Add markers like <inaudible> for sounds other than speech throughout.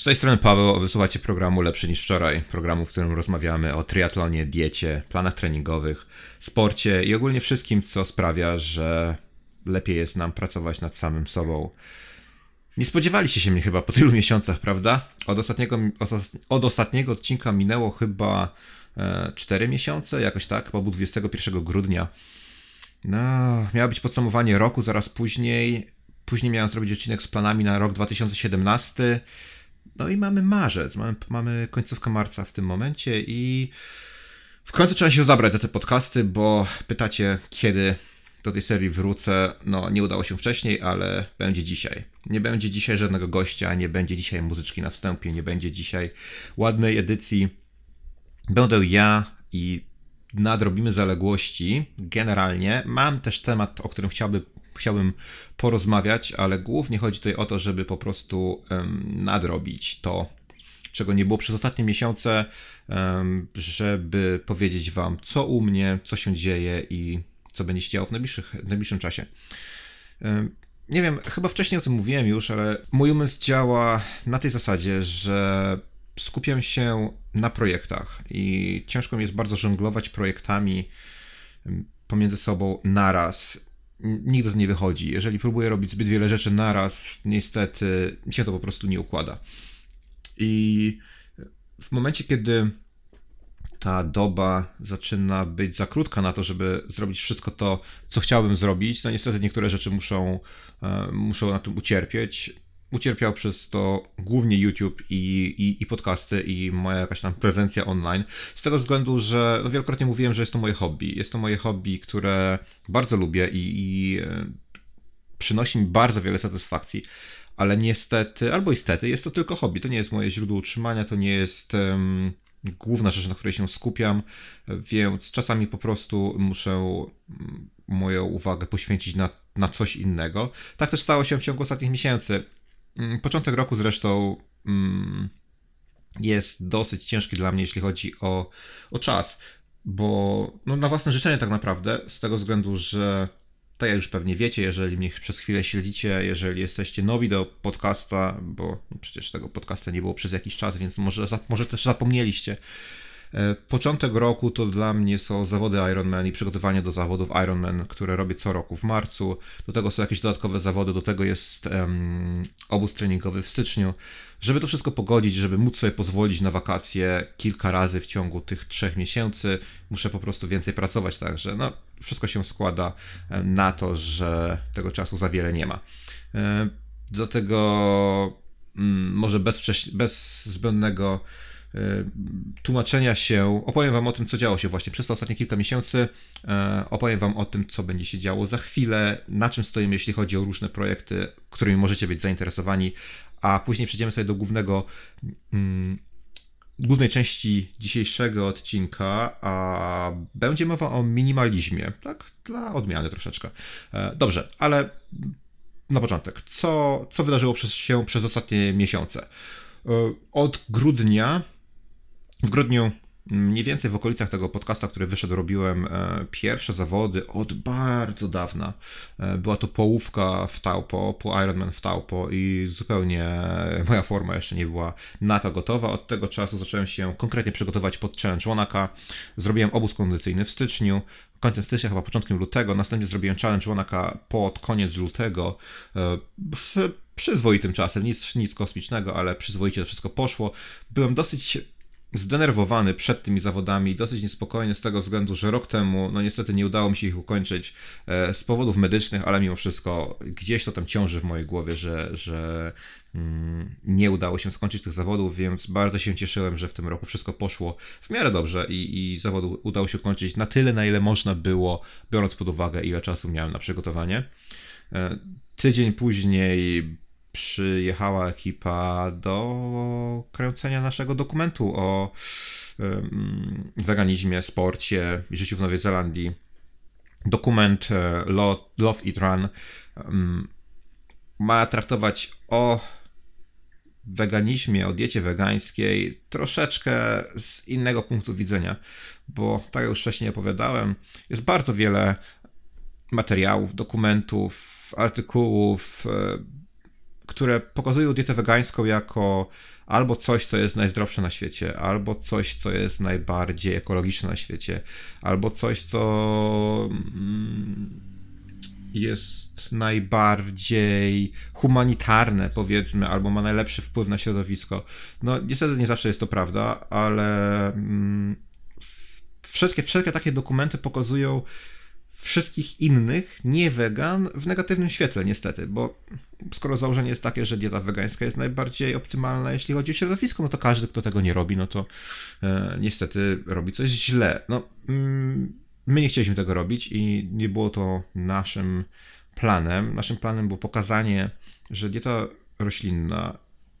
Z tej strony Paweł, wysłuchacie programu Lepszy niż wczoraj, programu, w którym rozmawiamy o triatlonie, diecie, planach treningowych, sporcie i ogólnie wszystkim, co sprawia, że lepiej jest nam pracować nad samym sobą. Nie spodziewaliście się mnie chyba po tylu <laughs> miesiącach, prawda? Od ostatniego, od ostatniego odcinka minęło chyba e, 4 miesiące, jakoś tak, po 21 grudnia. No, miało być podsumowanie roku, zaraz później. Później miałem zrobić odcinek z planami na rok 2017. No i mamy marzec, mamy, mamy końcówkę marca w tym momencie i w końcu trzeba się zabrać za te podcasty, bo pytacie, kiedy do tej serii wrócę. No, nie udało się wcześniej, ale będzie dzisiaj. Nie będzie dzisiaj żadnego gościa, nie będzie dzisiaj muzyczki na wstępie, nie będzie dzisiaj ładnej edycji. Będę ja i nadrobimy zaległości. Generalnie mam też temat, o którym chciałby, chciałbym porozmawiać, ale głównie chodzi tutaj o to, żeby po prostu nadrobić to, czego nie było przez ostatnie miesiące, żeby powiedzieć Wam, co u mnie, co się dzieje i co będzie się działo w, najbliższych, w najbliższym czasie. Nie wiem, chyba wcześniej o tym mówiłem już, ale mój umysł działa na tej zasadzie, że skupiam się na projektach i ciężko mi jest bardzo żonglować projektami pomiędzy sobą naraz. Nigdy to nie wychodzi. Jeżeli próbuję robić zbyt wiele rzeczy naraz, niestety się to po prostu nie układa. I w momencie, kiedy ta doba zaczyna być za krótka na to, żeby zrobić wszystko to, co chciałbym zrobić, to niestety niektóre rzeczy muszą, muszą na tym ucierpieć ucierpiał przez to głównie YouTube i, i, i, podcasty i moja jakaś tam prezencja online. Z tego względu, że no wielokrotnie mówiłem, że jest to moje hobby. Jest to moje hobby, które bardzo lubię i, i e, przynosi mi bardzo wiele satysfakcji. Ale niestety, albo istety, jest to tylko hobby. To nie jest moje źródło utrzymania, to nie jest um, główna rzecz, na której się skupiam, więc czasami po prostu muszę moją uwagę poświęcić na, na coś innego. Tak też stało się w ciągu ostatnich miesięcy. Mm, początek roku zresztą mm, jest dosyć ciężki dla mnie, jeśli chodzi o, o czas, bo no, na własne życzenie tak naprawdę, z tego względu, że to ja już pewnie wiecie, jeżeli mnie przez chwilę śledzicie, jeżeli jesteście nowi do podcasta, bo przecież tego podcasta nie było przez jakiś czas, więc może, może też zapomnieliście. E, początek roku to dla mnie są zawody Ironman i przygotowanie do zawodów Ironman, które robię co roku w marcu. Do tego są jakieś dodatkowe zawody, do tego jest um, obóz treningowy w styczniu. Żeby to wszystko pogodzić, żeby móc sobie pozwolić na wakacje kilka razy w ciągu tych trzech miesięcy, muszę po prostu więcej pracować, także no, wszystko się składa na to, że tego czasu za wiele nie ma. E, do tego mm, może bez, bez zbędnego E, tłumaczenia się. Opowiem Wam o tym, co działo się właśnie przez te ostatnie kilka miesięcy. E, opowiem Wam o tym, co będzie się działo za chwilę, na czym stoimy, jeśli chodzi o różne projekty, którymi możecie być zainteresowani, a później przejdziemy sobie do głównego. Mm, głównej części dzisiejszego odcinka, a będzie mowa o minimalizmie, tak? Dla odmiany troszeczkę. E, dobrze, ale na początek, co, co wydarzyło przez, się przez ostatnie miesiące? Od grudnia w grudniu, mniej więcej w okolicach tego podcasta, który wyszedł, robiłem e, pierwsze zawody od bardzo dawna. E, była to połówka w Taupo, po Ironman w Taupo i zupełnie moja forma jeszcze nie była na to gotowa. Od tego czasu zacząłem się konkretnie przygotować pod Challenge Wanaka. Zrobiłem obóz kondycyjny w styczniu, końcem stycznia, chyba początkiem lutego. Następnie zrobiłem Challenge Wanaka pod koniec lutego e, z przyzwoitym czasem, nic, nic kosmicznego, ale przyzwoicie to wszystko poszło. Byłem dosyć zdenerwowany przed tymi zawodami, dosyć niespokojny z tego względu, że rok temu, no niestety nie udało mi się ich ukończyć e, z powodów medycznych, ale mimo wszystko gdzieś to tam ciąży w mojej głowie, że, że mm, nie udało się skończyć tych zawodów, więc bardzo się cieszyłem, że w tym roku wszystko poszło w miarę dobrze i, i zawód udało się kończyć na tyle, na ile można było, biorąc pod uwagę, ile czasu miałem na przygotowanie. E, tydzień później przyjechała ekipa do kręcenia naszego dokumentu o weganizmie, sporcie i życiu w Nowej Zelandii. Dokument e, Love Eat Run ma traktować o weganizmie, o diecie wegańskiej troszeczkę z innego punktu widzenia, bo tak jak już wcześniej opowiadałem, jest bardzo wiele materiałów, dokumentów, artykułów, e, które pokazują dietę wegańską jako albo coś, co jest najzdrowsze na świecie, albo coś, co jest najbardziej ekologiczne na świecie, albo coś, co mm, jest najbardziej humanitarne, powiedzmy, albo ma najlepszy wpływ na środowisko. No, niestety nie zawsze jest to prawda, ale mm, wszystkie, wszystkie takie dokumenty pokazują wszystkich innych, nie wegan, w negatywnym świetle, niestety, bo skoro założenie jest takie, że dieta wegańska jest najbardziej optymalna, jeśli chodzi o środowisko, no to każdy, kto tego nie robi, no to e, niestety robi coś źle. No, mm, my nie chcieliśmy tego robić i nie było to naszym planem. Naszym planem było pokazanie, że dieta roślinna,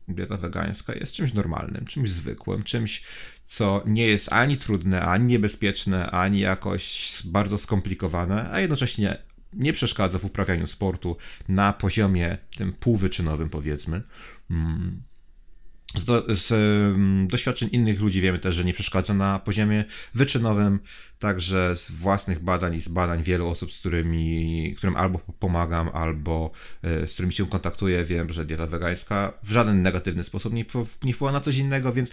dieta wegańska jest czymś normalnym, czymś zwykłym, czymś, co nie jest ani trudne, ani niebezpieczne, ani jakoś bardzo skomplikowane, a jednocześnie nie przeszkadza w uprawianiu sportu na poziomie tym półwyczynowym, powiedzmy. Mm. Z, do, z um, doświadczeń innych ludzi wiemy też, że nie przeszkadza na poziomie wyczynowym, także z własnych badań i z badań wielu osób, z którymi, którym albo pomagam, albo y, z którymi się kontaktuję, wiem, że dieta wegańska w żaden negatywny sposób nie, nie wpływa na coś innego, więc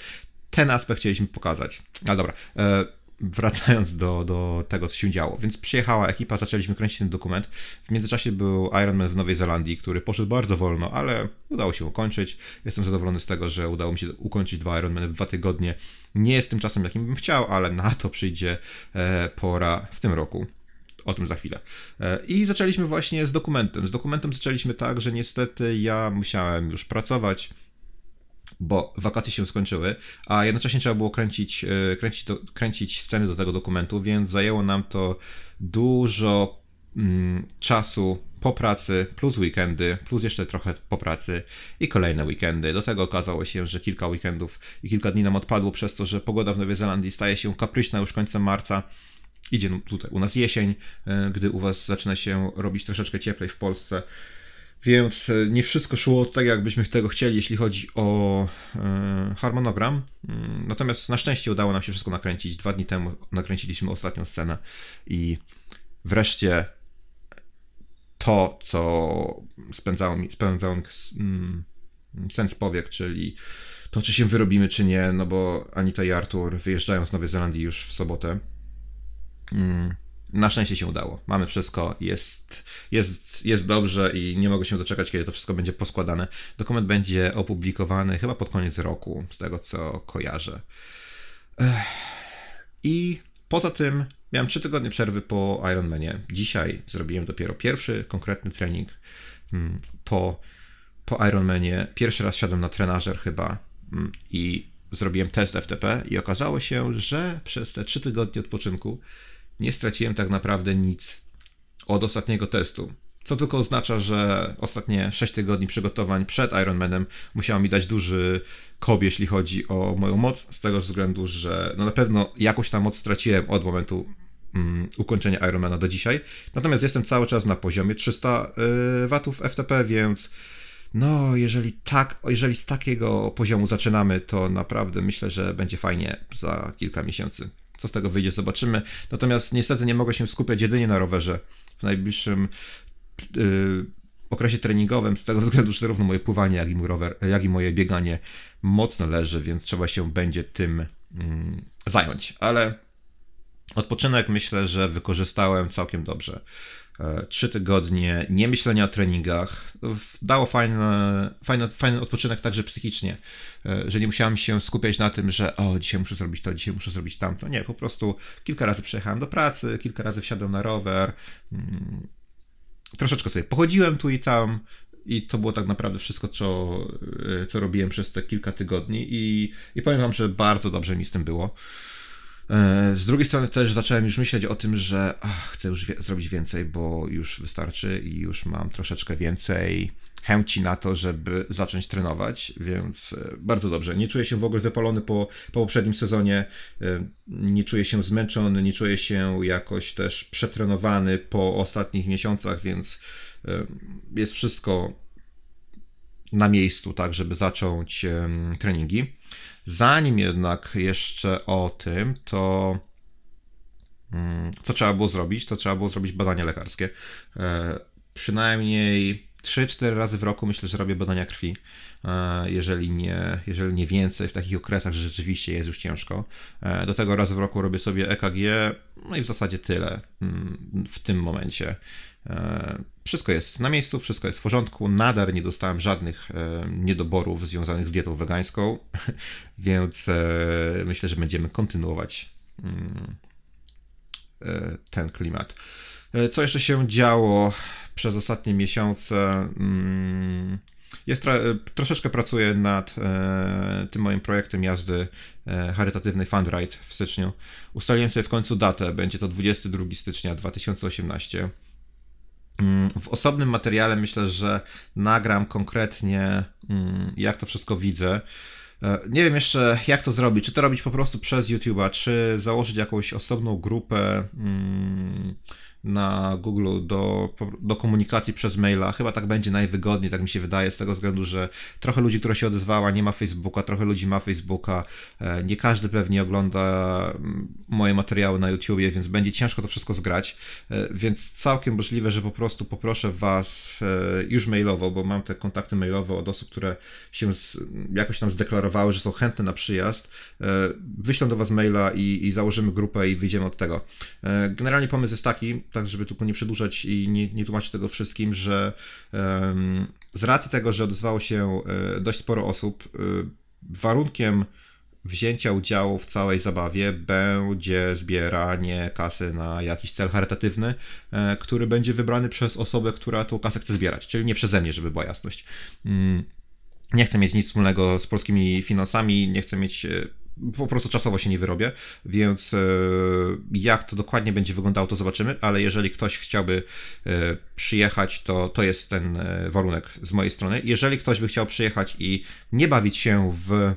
ten aspekt chcieliśmy pokazać. Ale dobra, e, wracając do, do tego, co się działo. Więc przyjechała ekipa, zaczęliśmy kręcić ten dokument. W międzyczasie był Ironman w Nowej Zelandii, który poszedł bardzo wolno, ale udało się ukończyć. Jestem zadowolony z tego, że udało mi się ukończyć dwa Ironmany w dwa tygodnie. Nie jest tym czasem, jakim bym chciał, ale na to przyjdzie e, pora w tym roku. O tym za chwilę. E, I zaczęliśmy właśnie z dokumentem. Z dokumentem zaczęliśmy tak, że niestety ja musiałem już pracować bo wakacje się skończyły, a jednocześnie trzeba było kręcić, e, kręcić, kręcić sceny do tego dokumentu, więc zajęło nam to dużo mm, czasu po pracy, plus weekendy, plus jeszcze trochę po pracy i kolejne weekendy. Do tego okazało się, że kilka weekendów i kilka dni nam odpadło przez to, że pogoda w Nowej Zelandii staje się kapryśna już końcem marca. Idzie tutaj u nas jesień, e, gdy u was zaczyna się robić troszeczkę cieplej w Polsce. Więc e, nie wszystko szło tak, jakbyśmy tego chcieli, jeśli chodzi o e, harmonogram. Mm, natomiast na szczęście udało nam się wszystko nakręcić. Dwa dni temu nakręciliśmy ostatnią scenę i wreszcie to, co spędzało mi, spędzało mi mm, sens powiek, czyli to, czy się wyrobimy, czy nie, no bo Anita i Artur wyjeżdżają z Nowej Zelandii już w sobotę. Mm, na szczęście się udało. Mamy wszystko, jest, jest, jest dobrze i nie mogę się doczekać, kiedy to wszystko będzie poskładane. Dokument będzie opublikowany chyba pod koniec roku, z tego co kojarzę. I poza tym miałem 3 tygodnie przerwy po Ironmanie. Dzisiaj zrobiłem dopiero pierwszy konkretny trening mm, po, po Ironmanie. Pierwszy raz siadłem na trenażer chyba mm, i zrobiłem test FTP i okazało się, że przez te 3 tygodnie odpoczynku nie straciłem tak naprawdę nic od ostatniego testu. Co tylko oznacza, że ostatnie 6 tygodni przygotowań przed Ironmanem musiało mi dać duży kob, jeśli chodzi o moją moc, z tego względu, że no na pewno jakąś tam moc straciłem od momentu um, ukończenia Ironmana do dzisiaj. Natomiast jestem cały czas na poziomie 300 y, watów FTP, więc no, jeżeli tak, jeżeli z takiego poziomu zaczynamy, to naprawdę myślę, że będzie fajnie za kilka miesięcy. Co z tego wyjdzie, zobaczymy. Natomiast niestety nie mogę się skupiać jedynie na rowerze w najbliższym yy, okresie treningowym, z tego względu, że zarówno moje pływanie, jak i mój rower, jak i moje bieganie mocno leży, więc trzeba się będzie tym yy, zająć. Ale odpoczynek myślę, że wykorzystałem całkiem dobrze. E, trzy tygodnie nie myślenia o treningach dało fajny, fajny, fajny odpoczynek także psychicznie, e, że nie musiałem się skupiać na tym, że o, dzisiaj muszę zrobić to, dzisiaj muszę zrobić tamto. Nie, po prostu kilka razy przejechałem do pracy, kilka razy wsiadłem na rower, mm, troszeczkę sobie pochodziłem tu i tam i to było tak naprawdę wszystko, co, e, co robiłem przez te kilka tygodni i, i powiem wam, że bardzo dobrze mi z tym było. E, z drugiej strony też zacząłem już myśleć o tym, że ach, chcę już zrobić więcej, bo już wystarczy i już mam troszeczkę więcej chęci na to, żeby zacząć trenować, więc e, bardzo dobrze. Nie czuję się w ogóle wypalony po, po poprzednim sezonie, e, nie czuję się zmęczony, nie czuję się jakoś też przetrenowany po ostatnich miesiącach, więc jest wszystko na miejscu, tak, żeby zacząć treningi. Zanim jednak jeszcze o tym, to mm, co trzeba było zrobić, to trzeba było zrobić badania lekarskie. E, przynajmniej 3-4 razy w roku myślę, że robię badania krwi, e, jeżeli nie, jeżeli nie więcej, w takich okresach, że rzeczywiście jest już ciężko. E, do tego raz w roku robię sobie EKG, no i w zasadzie tyle mm, w tym momencie. E, wszystko jest na miejscu, wszystko jest w porządku. Nadal nie dostałem żadnych niedoborów związanych z dietą wegańską, <laughs> więc myślę, że będziemy kontynuować mm, ten klimat. Co jeszcze się działo przez ostatnie miesiące? Mm, jest troszeczkę pracuję nad e, tym moim projektem jazdy e, charytatywnej Fundride w styczniu. Ustaliłem sobie w końcu datę, będzie to 22 stycznia 2018. Mm, w osobnym materiale myślę, że nagram konkretnie, mm, jak to wszystko widzę. E, nie wiem jeszcze, jak to zrobić. Czy to robić po prostu przez YouTube'a, czy założyć jakąś osobną grupę. Hmm, na Google do, do komunikacji przez maila. Chyba tak będzie najwygodniej, tak mi się wydaje, z tego względu, że trochę ludzi, która się odezwała, nie ma Facebooka, trochę ludzi ma Facebooka. E, nie każdy pewnie ogląda mm, moje materiały na YouTubie, więc będzie ciężko to wszystko zgrać. E, więc całkiem możliwe, że po prostu poproszę Was e, już mailowo, bo mam te kontakty mailowe od osób, które się z, jakoś tam zdeklarowały, że są chętne na przyjazd. Wyślę do Was maila i, i założymy grupę i wyjdziemy od tego. Generalnie pomysł jest taki, tak żeby tylko nie przedłużać i nie, nie tłumaczyć tego wszystkim, że um, z racji tego, że odezwało się e, dość sporo osób, e, warunkiem wzięcia udziału w całej zabawie będzie zbieranie kasy na jakiś cel charytatywny, e, który będzie wybrany przez osobę, która tą kasę chce zbierać, czyli nie przeze mnie, żeby była jasność. Mm, nie chcę mieć nic wspólnego z polskimi finansami, nie chcę mieć po prostu czasowo się nie wyrobię, więc e, jak to dokładnie będzie wyglądało, to zobaczymy, ale jeżeli ktoś chciałby e, przyjechać, to to jest ten e, warunek z mojej strony. Jeżeli ktoś by chciał przyjechać i nie bawić się w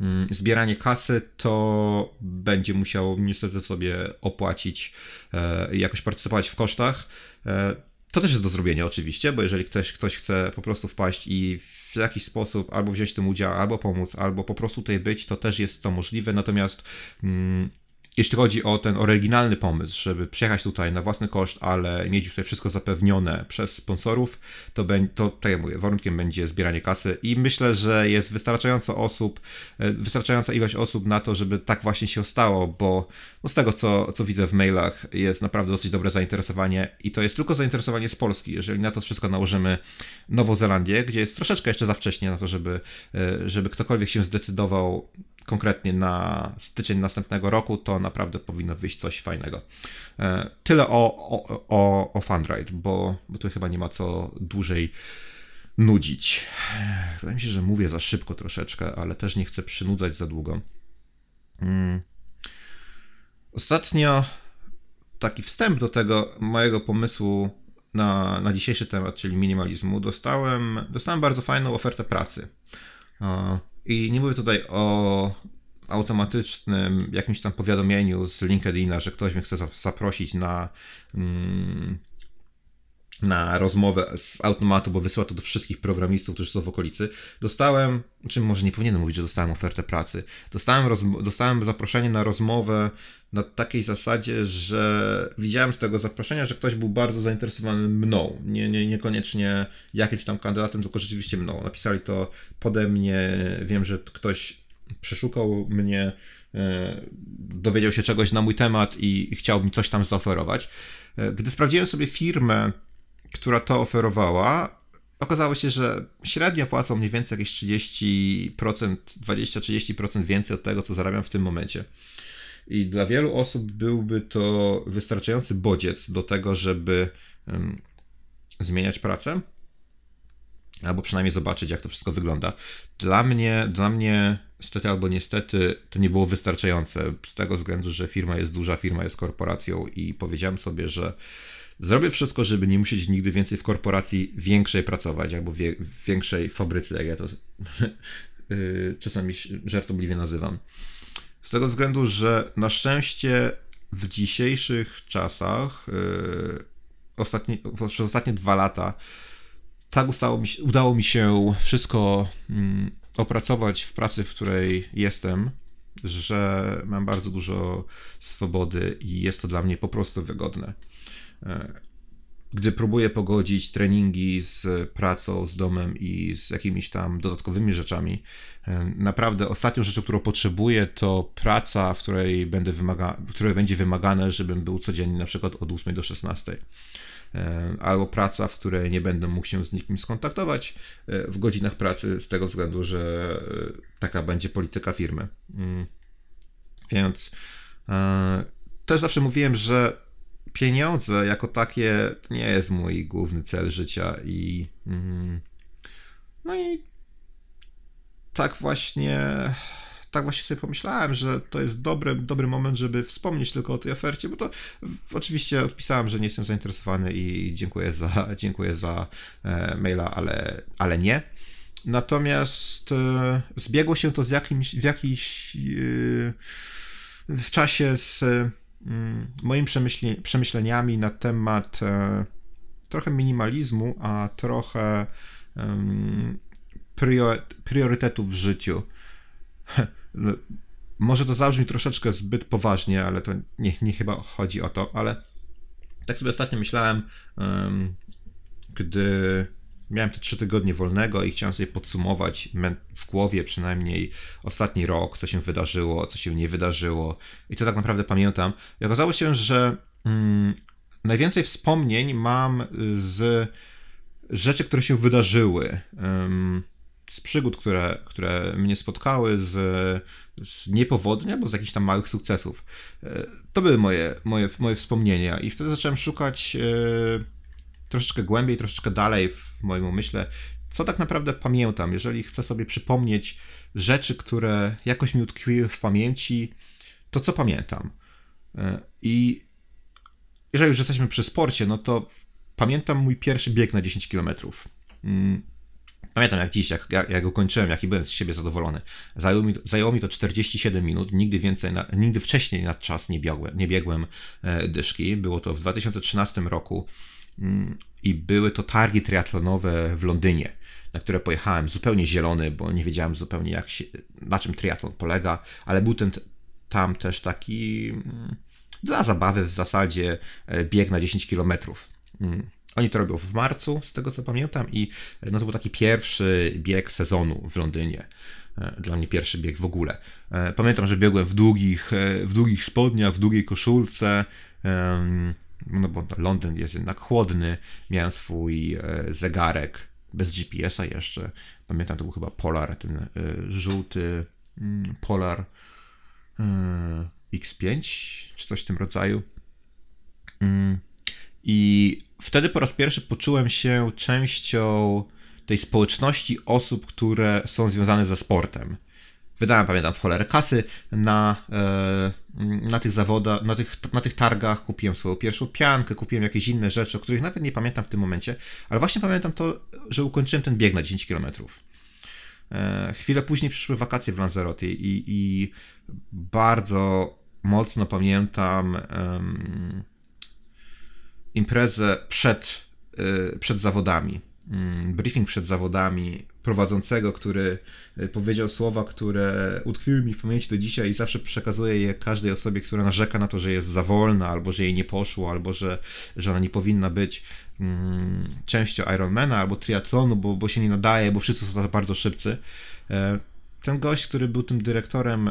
mm, zbieranie kasy, to będzie musiał niestety sobie opłacić, jakoś partycypować w kosztach. To też jest do zrobienia oczywiście, bo jeżeli ktoś, ktoś chce po prostu wpaść i w jakiś sposób albo wziąć w tym udział, albo pomóc, albo po prostu tutaj być, to też jest to możliwe. Natomiast mm, jeśli chodzi o ten oryginalny pomysł, żeby przyjechać tutaj na własny koszt, ale mieć już tutaj wszystko zapewnione przez sponsorów, to, to tak jak mówię, warunkiem będzie zbieranie kasy i myślę, że jest wystarczająco osób, e, wystarczająca ilość osób na to, żeby tak właśnie się stało, bo no z tego, co, co widzę w mailach, jest naprawdę dosyć dobre zainteresowanie i to jest tylko zainteresowanie z Polski. Jeżeli na to wszystko nałożymy Nową Zelandię, gdzie jest troszeczkę jeszcze za wcześnie na to, żeby, e, żeby ktokolwiek się zdecydował konkretnie na styczeń następnego roku, to naprawdę powinno wyjść coś fajnego. E, tyle o, o, o, o Funride, bo, bo tu chyba nie ma co dłużej nudzić. Wydaje mi się, że mówię za szybko troszeczkę, ale też nie chcę przynudzać za długo. Hmm. Ostatnio taki wstęp do tego mojego pomysłu na, na dzisiejszy temat, czyli minimalizmu, dostałem, dostałem bardzo fajną ofertę pracy. I nie mówię tutaj o automatycznym jakimś tam powiadomieniu z LinkedIna, że ktoś mnie chce zaprosić na, mm, na rozmowę z automatu, bo wysyła to do wszystkich programistów, którzy są w okolicy. Dostałem, czym może nie powinienem mówić, że dostałem ofertę pracy. Dostałem, dostałem zaproszenie na rozmowę na takiej zasadzie, że widziałem z tego zaproszenia, że ktoś był bardzo zainteresowany mną. Nie, nie, niekoniecznie jakimś tam kandydatem, tylko rzeczywiście mną. Napisali to pode mnie. Wiem, że ktoś przeszukał mnie, e, dowiedział się czegoś na mój temat i chciał mi coś tam zaoferować. E, gdy sprawdziłem sobie firmę, która to oferowała, okazało się, że średnio płacą mniej więcej jakieś 30%, 20-30% więcej od tego, co zarabiam w tym momencie. I dla wielu osób byłby to wystarczający bodziec do tego, żeby um, zmieniać pracę, albo przynajmniej zobaczyć, jak to wszystko wygląda. Dla mnie, dla mnie, stety albo niestety, to nie było wystarczające, z tego względu, że firma jest duża, firma jest korporacją i powiedziałem sobie, że zrobię wszystko, żeby nie musieć nigdy więcej w korporacji większej pracować, albo w większej fabryce, jak ja to <laughs> y, czasami żartobliwie nazywam. Z tego względu, że na szczęście w dzisiejszych czasach, yy, przez ostatnie dwa lata, tak mi, udało mi się wszystko mm, opracować w pracy, w której jestem, że mam bardzo dużo swobody i jest to dla mnie po prostu wygodne. Yy, gdy próbuję pogodzić treningi z pracą, z domem i z jakimiś tam dodatkowymi rzeczami, naprawdę ostatnią rzeczą, którą potrzebuję, to praca, w której, będę wymaga, w której będzie wymagane, żebym był codziennie na przykład od 8 do 16 albo praca, w której nie będę mógł się z nikim skontaktować e, w godzinach pracy, z tego względu, że e, taka będzie polityka firmy. Mm. Więc e, też zawsze mówiłem, że pieniądze jako takie nie jest mój główny cel życia i mm, no i tak właśnie tak właśnie sobie pomyślałem, że to jest dobry, dobry moment, żeby wspomnieć tylko o tej ofercie, bo to oczywiście odpisałem, że nie jestem zainteresowany i dziękuję za, <laughs> dziękuję za e, maila, ale, ale nie. Natomiast e, zbiegło się to z jakimś, w jakiś e, w czasie z moimi przemyśleniami na temat e, trochę minimalizmu, a trochę priorytetów w życiu. <laughs> Może to zabrzmi troszeczkę zbyt poważnie, ale to nie, nie chyba chodzi o to, ale tak sobie ostatnio myślałem, gdy miałem te trzy tygodnie wolnego i chciałem sobie podsumować w głowie przynajmniej ostatni rok, co się wydarzyło, co się nie wydarzyło i co tak naprawdę pamiętam. I okazało się, że um, najwięcej wspomnień mam z rzeczy, które się wydarzyły. Um, z przygód, które, które mnie spotkały, z, z niepowodzeń albo z jakichś tam małych sukcesów. E, to były moje, moje, moje wspomnienia i wtedy zacząłem szukać e, troszeczkę głębiej, troszeczkę dalej w moim umyśle, co tak naprawdę pamiętam. Jeżeli chcę sobie przypomnieć rzeczy, które jakoś mi utkwiły w pamięci, to co pamiętam. E, I jeżeli już jesteśmy przy sporcie, no to pamiętam mój pierwszy bieg na 10 kilometrów. Mm, Pamiętam jak dziś, jak, jak, jak go kończyłem, jaki byłem z siebie zadowolony. Zajęło mi, zajęło mi to 47 minut, nigdy więcej, na, nigdy wcześniej na czas nie biegłem, nie biegłem e, dyszki. Było to w 2013 roku i były to targi triatlonowe w Londynie, na które pojechałem zupełnie zielony, bo nie wiedziałem zupełnie jak się, na czym triatlon polega, ale był ten tam też taki mm, dla zabawy w zasadzie e, bieg na 10 kilometrów. Mm. Oni to robią w marcu, z tego co pamiętam, i no to był taki pierwszy bieg sezonu w Londynie. E, dla mnie pierwszy bieg w ogóle. E, pamiętam, że biegłem w długich, e, w długich spodniach, w długiej koszulce, no bo Londyn jest jednak chłodny. Miałem swój zegarek bez GPS-a jeszcze. Pamiętam, to był chyba Polar, ten żółty mm, Polar X5, czy coś w tym rodzaju. Mm. I wtedy po raz pierwszy poczułem się częścią tej społeczności osób, które są związane ze sportem. Wydałem, pamiętam, w cholerę kasy na, e, na tych zawodach, na tych, na tych targach, kupiłem swoją pierwszą piankę, kupiłem jakieś inne rzeczy, o których nawet nie pamiętam w tym momencie, ale właśnie pamiętam to, że ukończyłem ten bieg na 10 km. E, chwilę później przyszły wakacje w Lanzarote i, i bardzo mocno pamiętam imprezę przed, y, przed zawodami. Mm, briefing przed zawodami prowadzącego, który y, powiedział słowa, które utkwiły mi w pamięci do dzisiaj i zawsze przekazuję je każdej osobie, która narzeka na to, że jest za wolna, albo że jej nie poszło, albo że, że ona nie powinna być mm, częścią Ironmana albo triatlonu, bo, bo się nie nadaje, bo wszyscy są bardzo szybcy. Ten gość, który był tym dyrektorem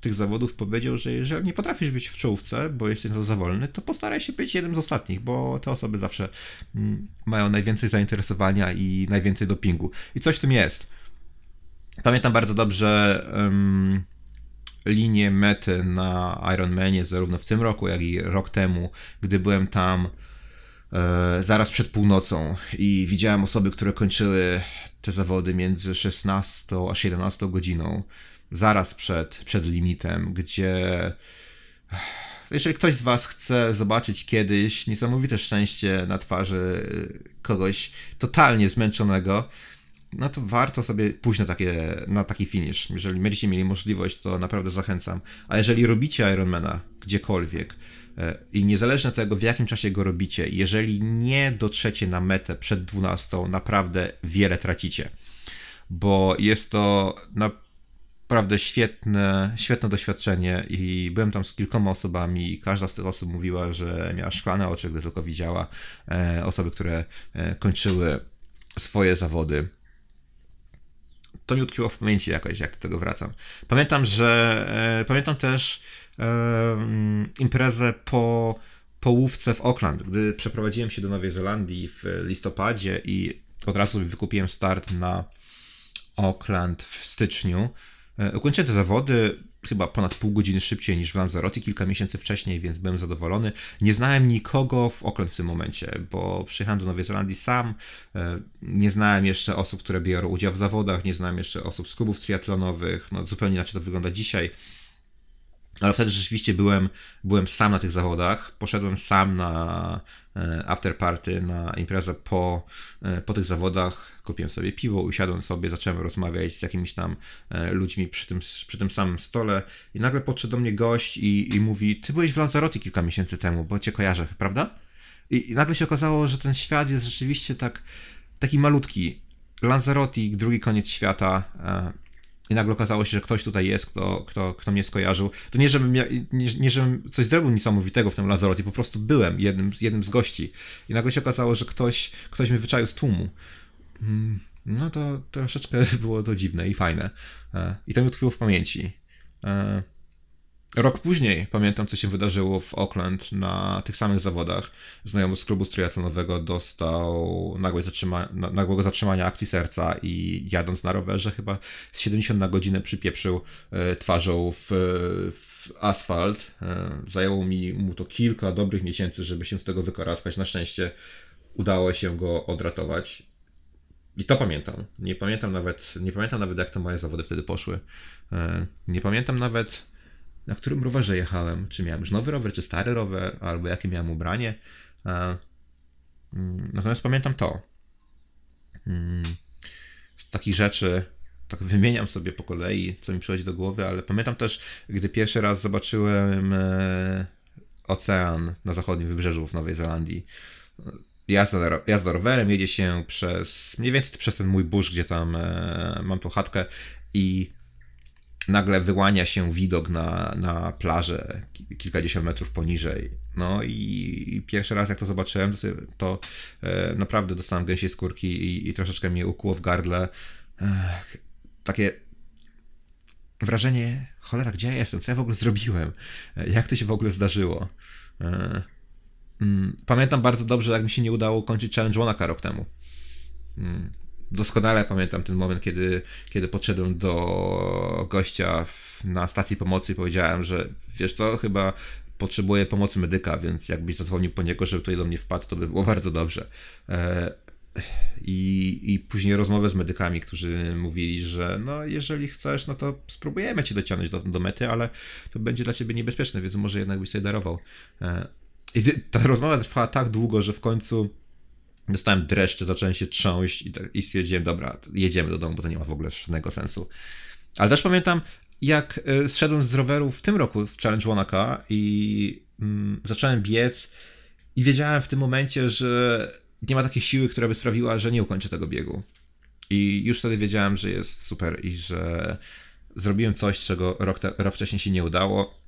tych zawodów, powiedział, że jeżeli nie potrafisz być w czołówce, bo jesteś za wolny, to postaraj się być jednym z ostatnich, bo te osoby zawsze mm, mają najwięcej zainteresowania i najwięcej dopingu. I coś w tym jest. Pamiętam bardzo dobrze um, linię mety na Ironmanie, zarówno w tym roku, jak i rok temu, gdy byłem tam zaraz przed północą i widziałem osoby, które kończyły te zawody między 16 a 17 godziną, zaraz przed, przed limitem, gdzie jeżeli ktoś z Was chce zobaczyć kiedyś niesamowite szczęście na twarzy kogoś totalnie zmęczonego, no to warto sobie pójść na, takie, na taki finish. Jeżeli będziecie mieli możliwość, to naprawdę zachęcam. A jeżeli robicie Ironmana gdziekolwiek, E, I niezależnie od tego, w jakim czasie go robicie, jeżeli nie dotrzecie na metę przed 12, naprawdę wiele tracicie. Bo jest to na naprawdę świetne, świetne doświadczenie i byłem tam z kilkoma osobami i każda z tych osób mówiła, że miała szklane oczy, gdy tylko widziała e, osoby, które e, kończyły swoje zawody. To mi utkwiło w pamięci jakoś, jak do tego wracam. Pamiętam, że e, pamiętam też e, imprezę po połówce w Auckland, gdy przeprowadziłem się do Nowej Zelandii w listopadzie i od razu wykupiłem start na Auckland w styczniu. E, ukończyłem te zawody chyba ponad pół godziny szybciej niż w Lanzarote kilka miesięcy wcześniej, więc byłem zadowolony. Nie znałem nikogo w Auckland w tym momencie, bo przyjechałem do Nowej Zelandii sam. E, nie znałem jeszcze osób, które biorą udział w zawodach, nie znałem jeszcze osób z klubów triatlonowych. No, zupełnie inaczej to wygląda dzisiaj. Ale wtedy rzeczywiście byłem, byłem sam na tych zawodach. Poszedłem sam na e, after party, na imprezę po, e, po tych zawodach. Kupiłem sobie piwo, usiadłem sobie, zacząłem rozmawiać z jakimiś tam e, ludźmi przy tym, przy tym samym stole. I nagle podszedł do mnie gość i, i mówi: Ty byłeś w Lanzarote kilka miesięcy temu, bo cię kojarzę, prawda? I, I nagle się okazało, że ten świat jest rzeczywiście tak taki malutki. Lanzarote, drugi koniec świata i nagle okazało się, że ktoś tutaj jest, kto, kto, kto mnie skojarzył. To nie, żebym, ja, nie, nie, żebym coś zrobił niesamowitego w tym Lazarotie, po prostu byłem jednym, jednym z gości. I nagle się okazało, że ktoś, ktoś mnie wyczaił z tłumu. Mm, no to troszeczkę <laughs> było to dziwne i fajne. E, I to mi utkwiło w pamięci. Rok później pamiętam, co się wydarzyło w Auckland na tych samych zawodach. Znajomy z klubu triatlonowego dostał nagłe zatrzyma nagłego zatrzymania akcji serca i jadąc na rowerze chyba z 70 na godzinę przypieprzył e, twarzą w, w asfalt. E, zajęło mi mu to kilka dobrych miesięcy, żeby się z tego wykaraskać. Na szczęście udało się go odratować. I to pamiętam. Nie pamiętam nawet, nie pamiętam nawet jak te moje zawody wtedy poszły. E, nie pamiętam nawet na którym rowerze jechałem. Czy miałem już nowy rower, czy stary rower, albo jakie miałem ubranie. Mm, natomiast pamiętam to. Mm, z takich rzeczy, tak wymieniam sobie po kolei, co mi przychodzi do głowy, ale pamiętam też, gdy pierwszy raz zobaczyłem e, ocean na zachodnim wybrzeżu w Nowej Zelandii. Jazda, jazda rowerem, jedzie się przez, mniej więcej przez ten mój burz, gdzie tam e, mam tą chatkę i nagle wyłania się widok na, na plażę kilkadziesiąt metrów poniżej. No i pierwszy raz jak to zobaczyłem, to, to e, naprawdę dostałem gęsiej skórki i, i troszeczkę mnie ukłuło w gardle. Ech, takie wrażenie, cholera, gdzie ja jestem? Co ja w ogóle zrobiłem? E, jak to się w ogóle zdarzyło? E, mm, pamiętam bardzo dobrze, jak mi się nie udało kończyć Challenge Wanaka rok temu. Mm, doskonale pamiętam ten moment, kiedy, kiedy podszedłem do gościa w, na stacji pomocy i powiedziałem, że wiesz co, chyba potrzebuję pomocy medyka, więc jakbyś zadzwonił po niego, żeby tutaj do mnie wpadł, to by było bardzo dobrze. E, i, I później rozmowę z medykami, którzy mówili, że no jeżeli chcesz, no to spróbujemy cię dociągnąć do, do mety, ale to będzie dla ciebie niebezpieczne, więc może jednak byś sobie darował. E, I ta rozmowa trwała tak długo, że w końcu Dostałem dreszcze, zacząłem się trząść i, tak, i stwierdziłem, dobra, jedziemy do domu, bo to nie ma w ogóle żadnego sensu. Ale też pamiętam, jak y, zszedłem z roweru w tym roku w Challenge Wanaka i mm, zacząłem biec i wiedziałem w tym momencie, że nie ma takiej siły, która by sprawiła, że nie ukończę tego biegu. I już wtedy wiedziałem, że jest super i że zrobiłem coś, czego rok, te, rok wcześniej się nie udało.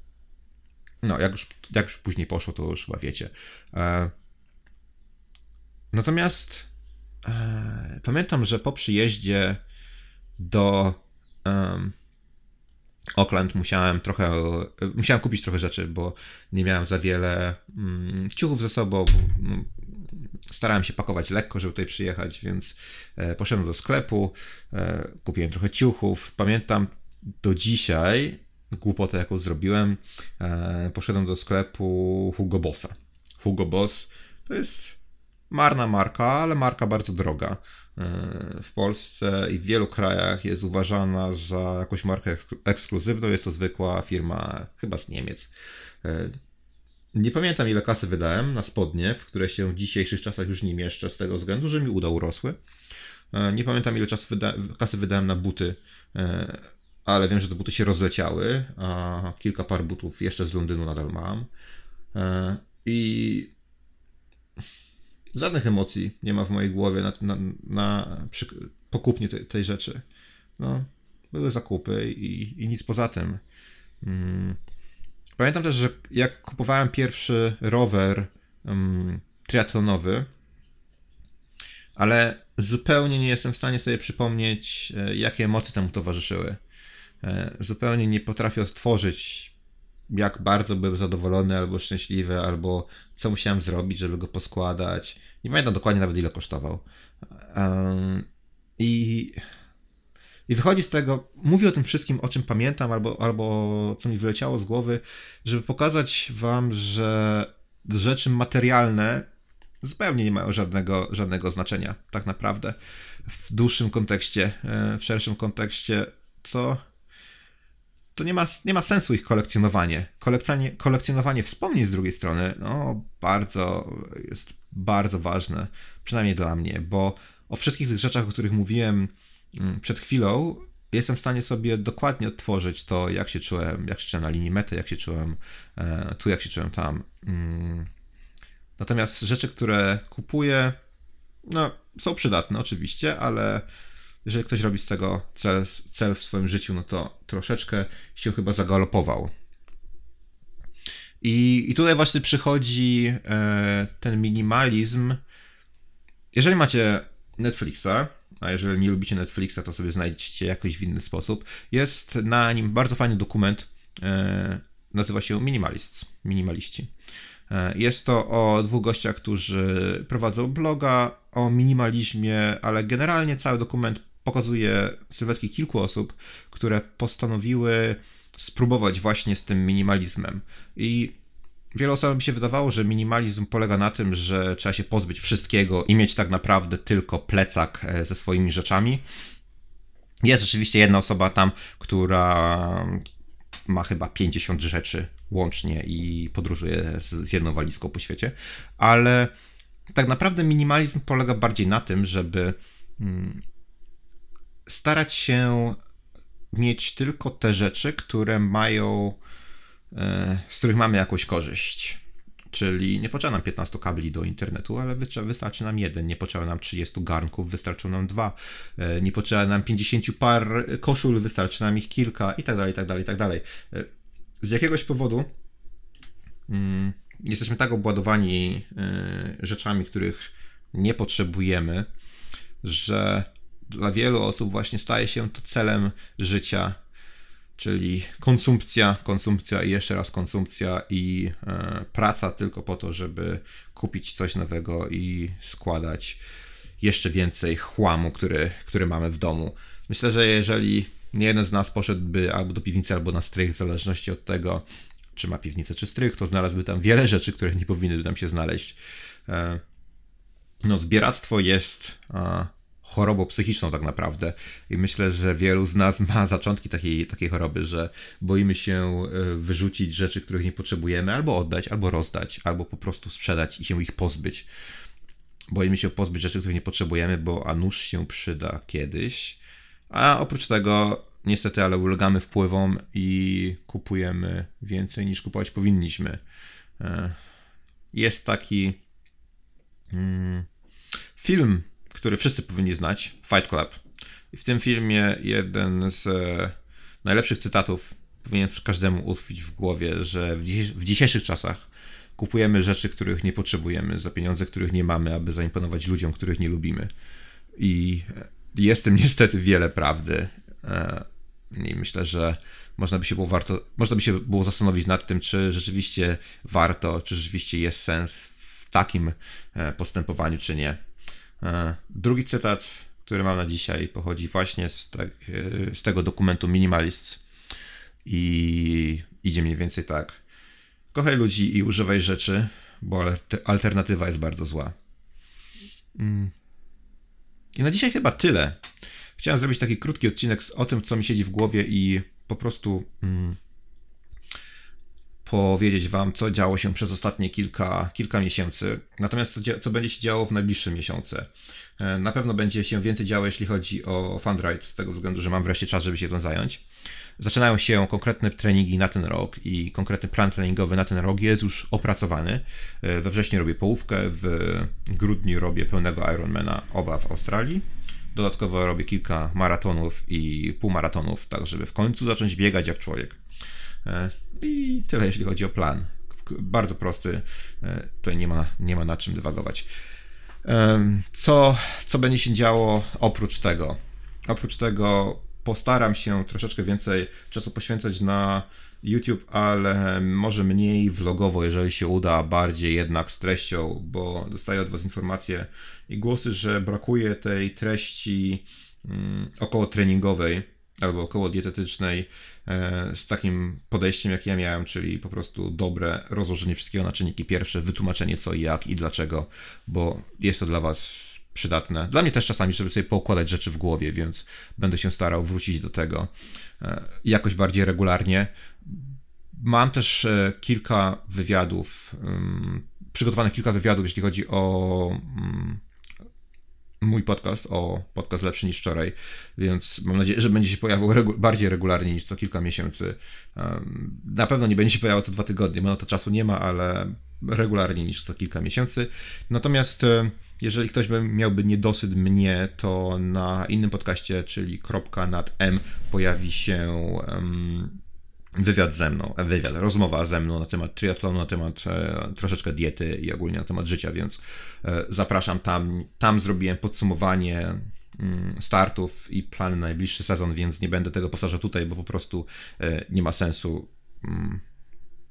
No, jak już, jak już później poszło, to już chyba wiecie. E, Natomiast e, pamiętam, że po przyjeździe do um, Oakland musiałem trochę, musiałem kupić trochę rzeczy, bo nie miałem za wiele um, ciuchów ze sobą. Starałem się pakować lekko, żeby tutaj przyjechać, więc e, poszedłem do sklepu, e, kupiłem trochę ciuchów. Pamiętam do dzisiaj głupotę, jaką zrobiłem. E, poszedłem do sklepu Hugo Bossa. Hugo Boss to jest marna marka, ale marka bardzo droga. E, w Polsce i w wielu krajach jest uważana za jakąś markę ekskluzywną. Jest to zwykła firma, chyba z Niemiec. E, nie pamiętam ile kasy wydałem na spodnie, w które się w dzisiejszych czasach już nie mieszczę, z tego względu, że mi uda urosły. E, nie pamiętam ile czasu wyda kasy wydałem na buty, ale wiem, że te buty się rozleciały, a kilka par butów jeszcze z Londynu nadal mam. I Żadnych emocji nie ma w mojej głowie na, na, na przy, po kupnie tej, tej rzeczy. No, były zakupy i, i nic poza tym. Mm. Pamiętam też, że jak kupowałem pierwszy rower um, triatlonowy, ale zupełnie nie jestem w stanie sobie przypomnieć, e, jakie emocje temu towarzyszyły. E, zupełnie nie potrafię odtworzyć, jak bardzo byłem zadowolony, albo szczęśliwy, albo co musiałem zrobić, żeby go poskładać. Nie pamiętam dokładnie nawet ile kosztował. I, i wychodzi z tego, mówię o tym wszystkim, o czym pamiętam, albo, albo co mi wyleciało z głowy, żeby pokazać wam, że rzeczy materialne zupełnie nie mają żadnego, żadnego znaczenia, tak naprawdę, w dłuższym kontekście, e, w szerszym kontekście, co to nie ma, nie ma sensu ich kolekcjonowanie. Kolekcjonowanie, kolekcjonowanie wspomnień z drugiej strony, no, bardzo, jest bardzo ważne, przynajmniej dla mnie, bo o wszystkich tych rzeczach, o których mówiłem mm, przed chwilą, jestem w stanie sobie dokładnie odtworzyć to, jak się czułem, jak się czułem na linii mety, jak się czułem e, tu, jak się czułem tam. Mm. Natomiast rzeczy, które kupuję, no, są przydatne oczywiście, ale jeżeli ktoś robi z tego cel, cel w swoim życiu, no to troszeczkę się chyba zagalopował. I, i tutaj właśnie przychodzi e, ten minimalizm. Jeżeli macie Netflixa, a jeżeli nie lubicie Netflixa, to sobie znajdziecie jakoś w inny sposób. Jest na nim bardzo fajny dokument, e, nazywa się Minimalists, Minimaliści. E, jest to o dwóch gościach, którzy prowadzą bloga o minimalizmie, ale generalnie cały dokument pokazuje sylwetki kilku osób, które postanowiły spróbować właśnie z tym minimalizmem. I wielu osobom się wydawało, że minimalizm polega na tym, że trzeba się pozbyć wszystkiego i mieć tak naprawdę tylko plecak e, ze swoimi rzeczami. Jest oczywiście jedna osoba tam, która ma chyba 50 rzeczy łącznie i podróżuje z, z jedną walizką po świecie, ale tak naprawdę minimalizm polega bardziej na tym, żeby mm, starać się mieć tylko te rzeczy, które mają, e, z których mamy jakąś korzyść. Czyli nie potrzeba nam 15 kabli do internetu, ale wystarczy nam jeden. Nie potrzeba nam 30 garnków, wystarczą nam dwa. E, nie potrzeba nam 50 par koszul, wystarczy nam ich kilka i tak dalej, i tak dalej, i tak dalej. E, z jakiegoś powodu mm, jesteśmy tak obładowani rzeczami, których nie potrzebujemy, że dla wielu osób właśnie staje się to celem życia, czyli konsumpcja, konsumpcja i jeszcze raz konsumpcja i e, praca tylko po to, żeby kupić coś nowego i składać jeszcze więcej chłamu, który, który mamy w domu. Myślę, że jeżeli nie jeden z nas poszedłby albo do piwnicy, albo na strych, w zależności od tego, czy ma piwnicę, czy strych, to znalazłby tam wiele rzeczy, które nie powinny tam się znaleźć. E, no, zbieractwo jest chorobą psychiczną tak naprawdę. I myślę, że wielu z nas ma zaczątki takiej, takiej choroby, że boimy się e, wyrzucić rzeczy, których nie potrzebujemy, albo oddać, albo rozdać, albo po prostu sprzedać i się ich pozbyć. Boimy się pozbyć rzeczy, których nie potrzebujemy, bo a nóż się przyda kiedyś. A oprócz tego, niestety, ale ulegamy wpływom i kupujemy więcej niż kupować powinniśmy. E, jest taki mm, film który wszyscy powinni znać, Fight Club. I w tym filmie jeden z e, najlepszych cytatów powinien każdemu utkwić w głowie, że w, dzisiejszych czasach kupujemy rzeczy, których nie potrzebujemy, za pieniądze, których nie mamy, aby zaimponować ludziom, których nie lubimy. I jest tym <laughs> niestety wiele prawdy. E, I myślę, że można by się było warto, można by się było zastanowić nad tym, czy rzeczywiście warto, czy rzeczywiście jest sens w takim e, postępowaniu, czy nie. E, drugi cytat, który mam na dzisiaj, pochodzi właśnie z, tak, z tego dokumentu Minimalists i idzie mniej więcej tak. Kochaj ludzi i używaj rzeczy, bo alternatywa jest bardzo zła. Mm. I na dzisiaj chyba tyle. Chciałem zrobić taki krótki odcinek o tym, co mi siedzi w głowie i po prostu mm, powiedzieć Wam, co działo się przez ostatnie kilka, kilka miesięcy. Natomiast co, co będzie się działo w najbliższe miesiące. E, na pewno będzie się więcej działo, jeśli chodzi o Fundride, z tego względu, że mam wreszcie czas, żeby się tym zająć. Zaczynają się konkretne treningi na ten rok i konkretny plan treningowy na ten rok jest już opracowany. E, we wrześniu robię połówkę, w grudniu robię pełnego Ironmana oba w Australii. Dodatkowo robię kilka maratonów i półmaratonów, tak żeby w końcu zacząć biegać jak człowiek. E, I tyle, jeśli chodzi o plan. Bardzo prosty, e, tutaj nie ma, nie ma nad czym dywagować. Co, co będzie się działo oprócz tego? Oprócz tego postaram się troszeczkę więcej czasu poświęcać na YouTube, ale może mniej vlogowo, jeżeli się uda, bardziej jednak z treścią, bo dostaję od Was informacje i głosy, że brakuje tej treści mm, około treningowej albo około dietetycznej e, z takim podejściem, jak ja miałem, czyli po prostu dobre rozłożenie wszystkiego na czynniki pierwsze, wytłumaczenie co i jak i dlaczego, bo jest to dla Was przydatne. Dla mnie też czasami, żeby sobie poukładać rzeczy w głowie, więc będę się starał wrócić do tego e, jakoś bardziej regularnie. Mam też e, kilka wywiadów, przygotowanych kilka wywiadów, jeśli chodzi o mm, mój podcast, o podcast lepszy niż wczoraj, więc mam nadzieję, że będzie się pojawiał regu bardziej regularnie niż co kilka miesięcy. Na pewno nie będzie się pojawiał co dwa tygodnie, bo na to czasu nie ma, ale regularnie niż co kilka miesięcy. Natomiast e, jeżeli ktoś by miałby niedosyt mnie, to na innym podcaście, czyli kropka nad M, pojawi się um, wywiad ze mną, e, wywiad, rozmowa ze mną na temat triatlonu, na temat e, troszeczkę diety i ogólnie na temat życia, więc e, zapraszam tam. Tam zrobiłem podsumowanie mm, startów i plany na najbliższy sezon, więc nie będę tego powtarzał tutaj, bo po prostu e, nie ma sensu. Mm,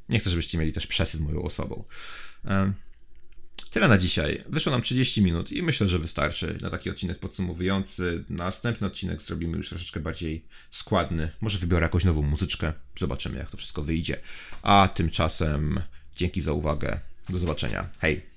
nie chcę, żebyście mieli też przesyt moją osobą. Tyle na dzisiaj. Wyszło nam 30 minut i myślę, że wystarczy na taki odcinek podsumowujący. Następny odcinek zrobimy już troszeczkę bardziej składny. Może wybiorę jakąś nową muzyczkę. Zobaczymy, jak to wszystko wyjdzie. A tymczasem dzięki za uwagę. Do zobaczenia. Hej!